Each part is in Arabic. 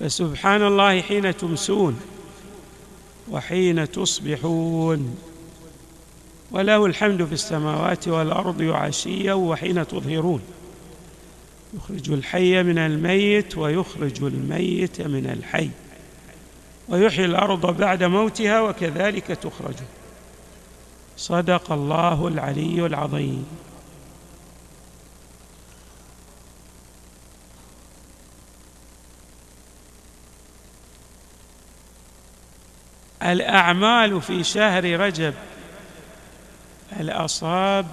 فسبحان الله حين تمسون وحين تصبحون وله الحمد في السماوات والأرض وعشيا وحين تظهرون. يخرج الحي من الميت ويخرج الميت من الحي ويحيي الأرض بعد موتها وكذلك تخرجون صدق الله العلي العظيم. الأعمال في شهر رجب. الأصاب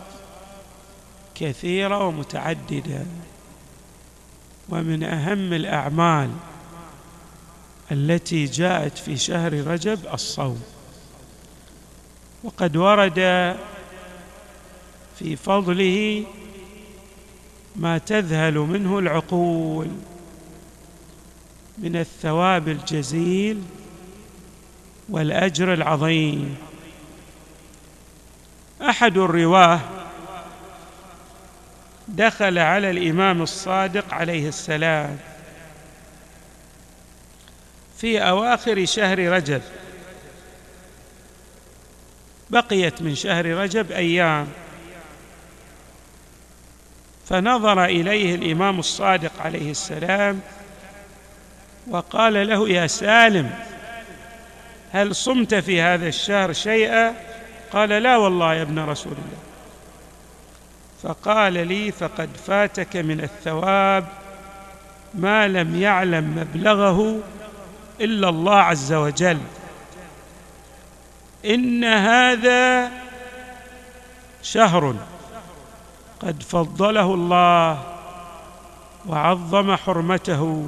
كثيرة ومتعددة. ومن أهم الأعمال التي جاءت في شهر رجب الصوم. وقد ورد في فضله ما تذهل منه العقول من الثواب الجزيل والأجر العظيم. أحد الرواه دخل على الإمام الصادق عليه السلام في أواخر شهر رجب. بقيت من شهر رجب أيام. فنظر إليه الإمام الصادق عليه السلام وقال له يا سالم هل صمت في هذا الشهر شيئا؟ قال لا والله يا ابن رسول الله. فقال لي فقد فاتك من الثواب ما لم يعلم مبلغه إلا الله عز وجل. إن هذا شهر قد فضله الله وعظم حرمته.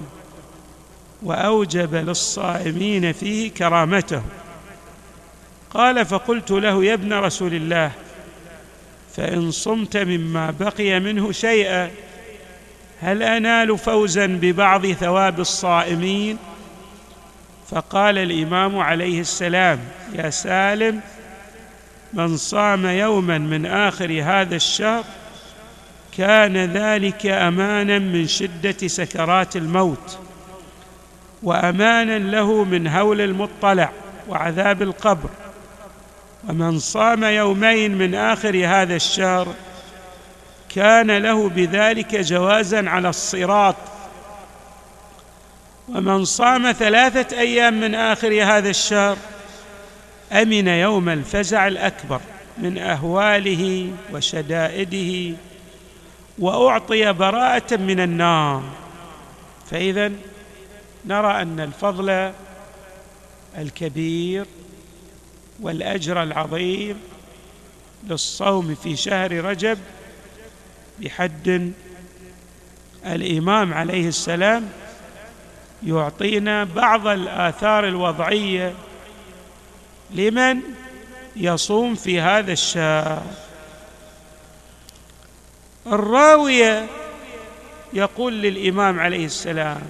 وأوجب للصائمين فيه كرامته. قال فقلت له يا ابن رسول الله فإن صمت مما بقي منه شيئا هل أنال فوزا ببعض ثواب الصائمين؟ فقال الإمام عليه السلام يا سالم من صام يوما من آخر هذا الشهر كان ذلك امانا من شدة سكرات الموت. وأمانا له من هول المطلع وعذاب القبر. ومن صام يومين من آخر هذا الشهر كان له بذلك جوازا على الصراط. ومن صام ثلاثة أيام من آخر هذا الشهر أمن يوم الفزع الأكبر من أهواله وشدائده وأعطي براءة من النار. فاذا نرى أن الفضل الكبير والأجر العظيم للصوم في شهر رجب بحد الإمام عليه السلام يعطينا بعض الآثار الوضعية لمن يصوم في هذا الشهر. الراوية يقول للإمام عليه السلام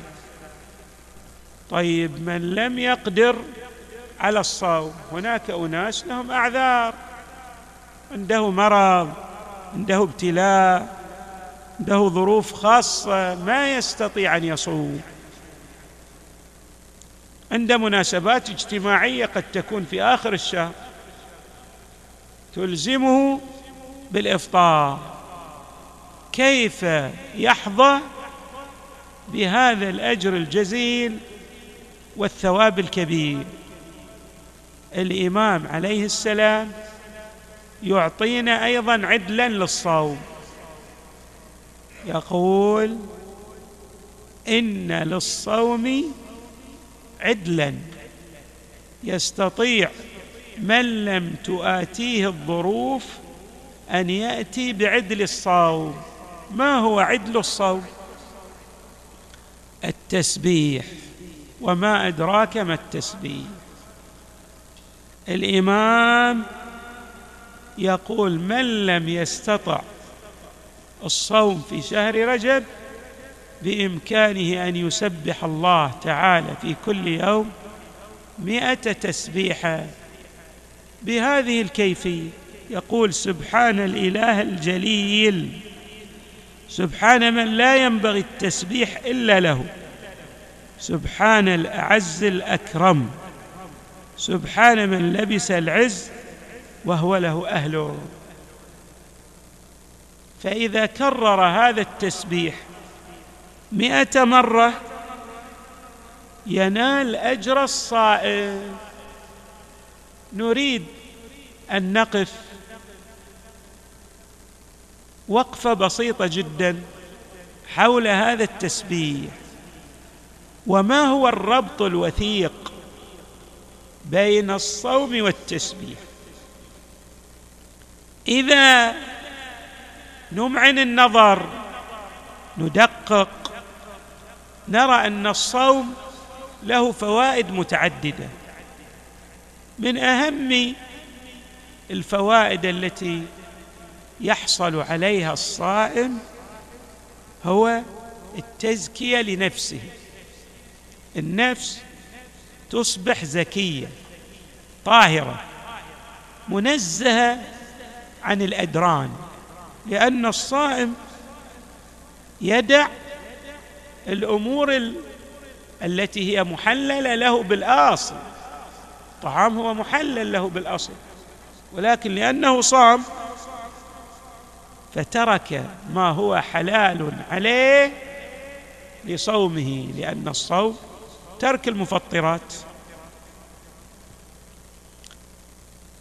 طيب من لم يقدر على الصوم هناك أناس لهم أعذار. عنده مرض عنده ابتلاء عنده ظروف خاصة ما يستطيع أن يصوم. عند مناسبات اجتماعية قد تكون في آخر الشهر. تلزمه بالإفطار. كيف يحظى بهذا الأجر الجزيل؟ والثواب الكبير. الإمام عليه السلام يعطينا أيضا عدلا للصوم. يقول إن للصوم عدلا. يستطيع من لم تؤاتيه الظروف أن يأتي بعدل الصوم. ما هو عدل الصوم؟ التسبيح. وما أدراك ما التسبيح. الإمام يقول من لم يستطع الصوم في شهر رجب بإمكانه أن يسبح الله تعالى في كل يوم مئة تسبيحة. بهذه الكيفية يقول سبحان الإله الجليل. سبحان من لا ينبغي التسبيح إلا له. سبحان الأعز الأكرم. سبحان من لبس العز وهو له أهله. فإذا كرر هذا التسبيح مئة مرة ينال أجر الصائم. نريد أن نقف وقفة بسيطة جدا حول هذا التسبيح. وما هو الربط الوثيق بين الصوم والتسبيح؟ إذا نمعن النظر ندقق نرى أن الصوم له فوائد متعددة. من أهم الفوائد التي يحصل عليها الصائم هو التزكية لنفسه. النفس تصبح زكية طاهرة منزهة عن الأدران لأن الصائم يدع الأمور ال... التي هي محللة له بالأصل. طعام هو محلل له بالأصل. ولكن لأنه صام فترك ما هو حلال عليه لصومه لأن الصوم ترك المفطرات.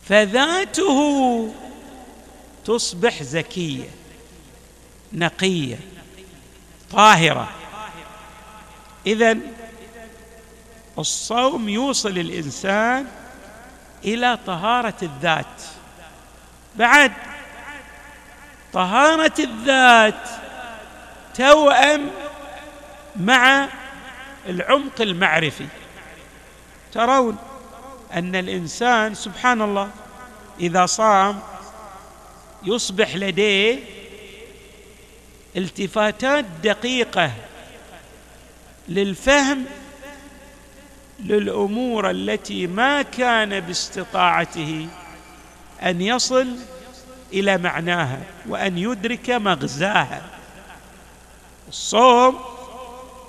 فذاته تصبح زكية نقية طاهرة. اذا الصوم يوصل الإنسان إلى طهارة الذات. بعد طهارة الذات توأم مع العمق المعرفي. ترون أن الإنسان سبحان الله إذا صام يصبح لديه التفاتات دقيقة للفهم للأمور التي ما كان باستطاعته أن يصل إلى معناها وأن يدرك مغزاها. الصوم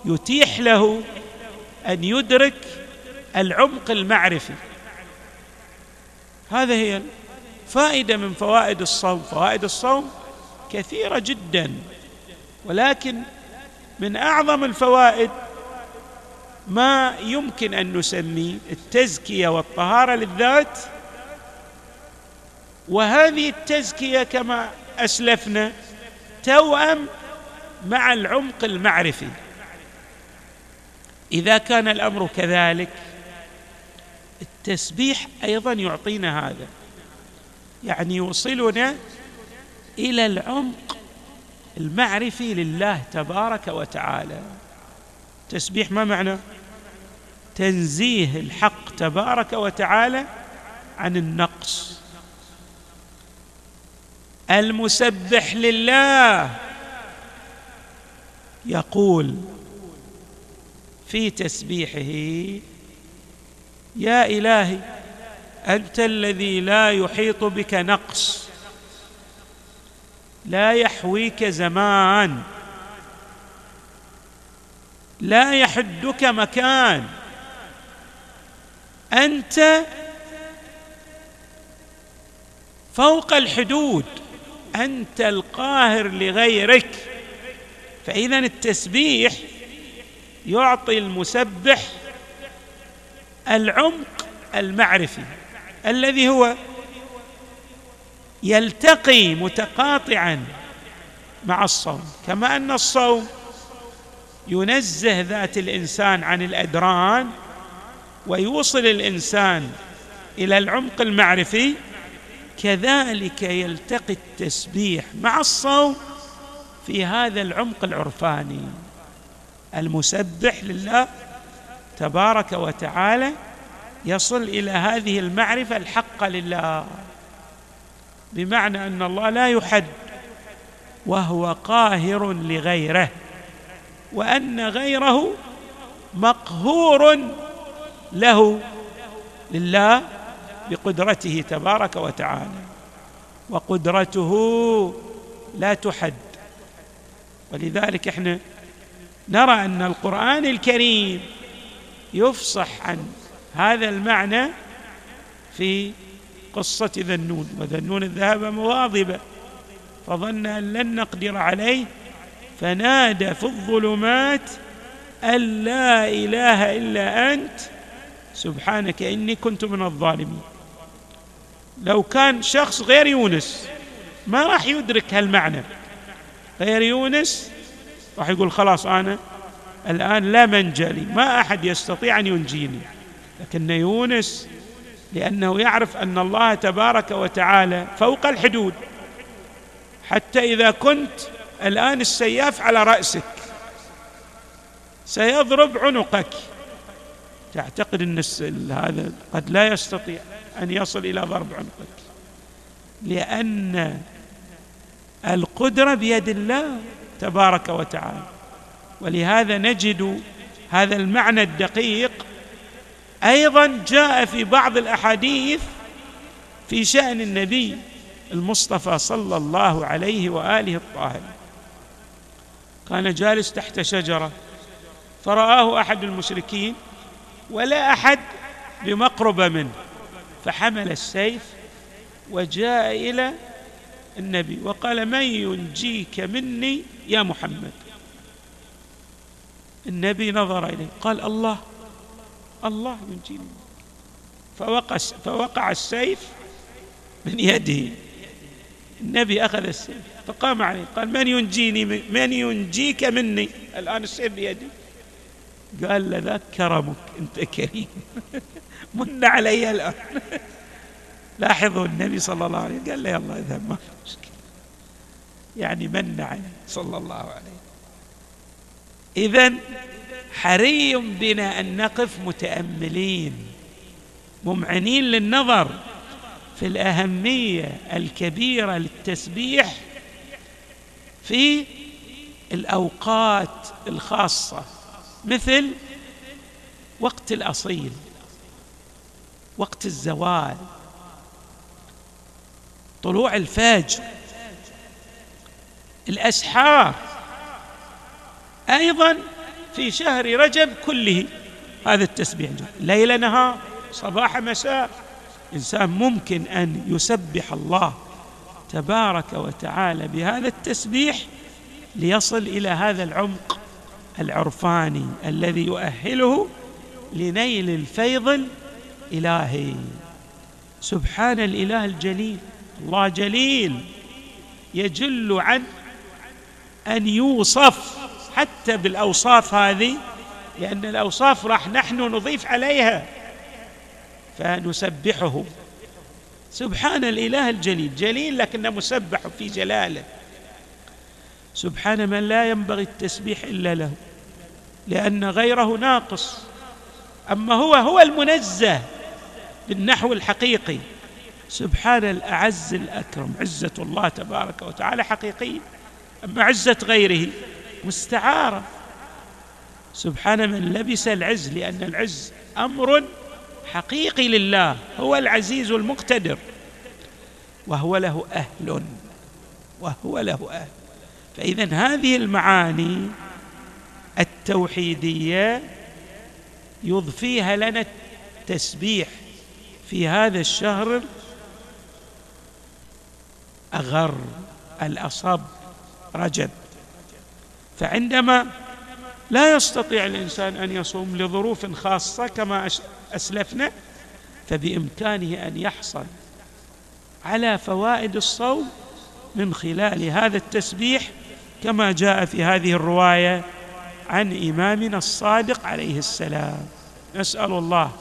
يتيح له أن يدرك العمق المعرفي. هذا هي فائده من فوائد الصوم. فوائد الصوم كثيرة جدا ولكن من أعظم الفوائد ما يمكن أن نسميه التزكية والطهارة للذات. وهذه التزكية كما أسلفنا توأم مع العمق المعرفي. إذا كان الأمر كذلك التسبيح أيضا يعطينا هذا. يعني يوصلنا إلى العمق المعرفي لله تبارك وتعالى. تسبيح ما معنى؟ تنزيه الحق تبارك وتعالى عن النقص. المسبح لله يقول في تسبيحه يا إلهي أنت الذي لا يحيط بك نقص لا يحويك زمان لا يحدك مكان أنت فوق الحدود أنت القاهر لغيرك. فاذا التسبيح يعطي المسبح العمق المعرفي الذي هو يلتقي متقاطعا مع الصوم. كما أن الصوم ينزه ذات الإنسان عن الأدران ويوصل الإنسان إلى العمق المعرفي كذلك يلتقي التسبيح مع الصوم في هذا العمق العرفاني. المسبح لله تبارك وتعالى يصل إلى هذه المعرفة الحقه لله. بمعنى أن الله لا يحد وهو قاهر لغيره وأن غيره مقهور له لله بقدرته تبارك وتعالى وقدرته لا تحد. ولذلك إحنا نرى أن القرآن الكريم يفصح عن هذا المعنى في قصة ذنون وذنون الذهب مواظبا فظن أن لن نقدر عليه فنادى في الظلمات أن لا إله إلا أنت سبحانك إني كنت من الظالمين. لو كان شخص غير يونس ما راح يدرك هالمعنى. غير يونس راح يقول خلاص أنا الآن لا منجأ لي ما أحد يستطيع أن ينجيني. لكن يونس لأنه يعرف أن الله تبارك وتعالى فوق الحدود. حتى إذا كنت الآن السياف على رأسك سيضرب عنقك. تعتقد إن هذا قد لا يستطيع أن يصل إلى ضرب عنقك. لأن القدرة بيد الله. تبارك وتعالى. ولهذا نجد هذا المعنى الدقيق أيضا جاء في بعض الأحاديث في شأن النبي المصطفى صلى الله عليه وآله الطاهرين كان جالس تحت شجرة فرآه أحد المشركين ولا أحد بمقربه منه فحمل السيف وجاء إلى النبي وقال من ينجيك مني يا محمد؟ النبي نظر إليه قال الله الله ينجيني فوقع فوقع السيف من يده. النبي أخذ السيف فقام عليه قال من ينجيني من ينجيك مني؟ الآن السيف بيدي. قال له ذاك كرمك أنت كريم. من علي الآن. لاحظوا النبي صلى الله عليه وسلم قال له يلا اذهب ما في مشكلة. يعني من عليه صلى الله عليه اذا حري بنا أن نقف متأملين ممعنين للنظر في الأهمية الكبيرة للتسبيح في الأوقات الخاصة مثل وقت الأصيل وقت الزوال طلوع الفجر. الأسحار. أيضا في شهر رجب كله هذا التسبيح. ليل نهار صباح مساء. إنسان ممكن أن يسبح الله تبارك وتعالى بهذا التسبيح ليصل إلى هذا العمق العرفاني الذي يؤهله لنيل الفيض الإلهي. سبحان الإله الجليل. الله جليل يجل عن أن يوصف حتى بالأوصاف هذه لأن الأوصاف راح نحن نضيف عليها فنسبحه. سبحان الإله الجليل جليل لكنه مسبح في جلاله. سبحان من لا ينبغي التسبيح إلا له لأن غيره ناقص. أما هو هو المنزه بالنحو الحقيقي. سبحان الأعز الأكرم عزة الله تبارك وتعالى حقيقيه أما عزة غيره مستعارة. سبحان من لبس العز لأن العز أمر حقيقي لله هو العزيز المقتدر وهو له أهل وهو له أهل. فاذا هذه المعاني التوحيدية يضفيها لنا التسبيح في هذا الشهر أغر الاصب رجب. فعندما لا يستطيع الإنسان أن يصوم لظروف خاصة كما أسلفنا فبإمكانه أن يحصل على فوائد الصوم من خلال هذا التسبيح كما جاء في هذه الرواية عن إمامنا الصادق عليه السلام. نسأل الله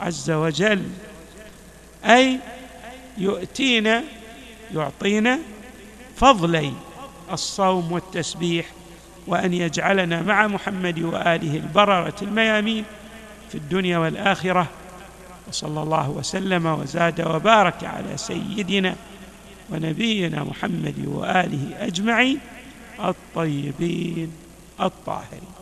عز وجل أي يؤتينا يعطينا فضلي الصوم والتسبيح وأن يجعلنا مع محمد وآله البررة الميامين في الدنيا والآخرة. وصلى الله وسلم وزاد وبارك على سيدنا ونبينا محمد وآله أجمعين الطيبين الطاهرين.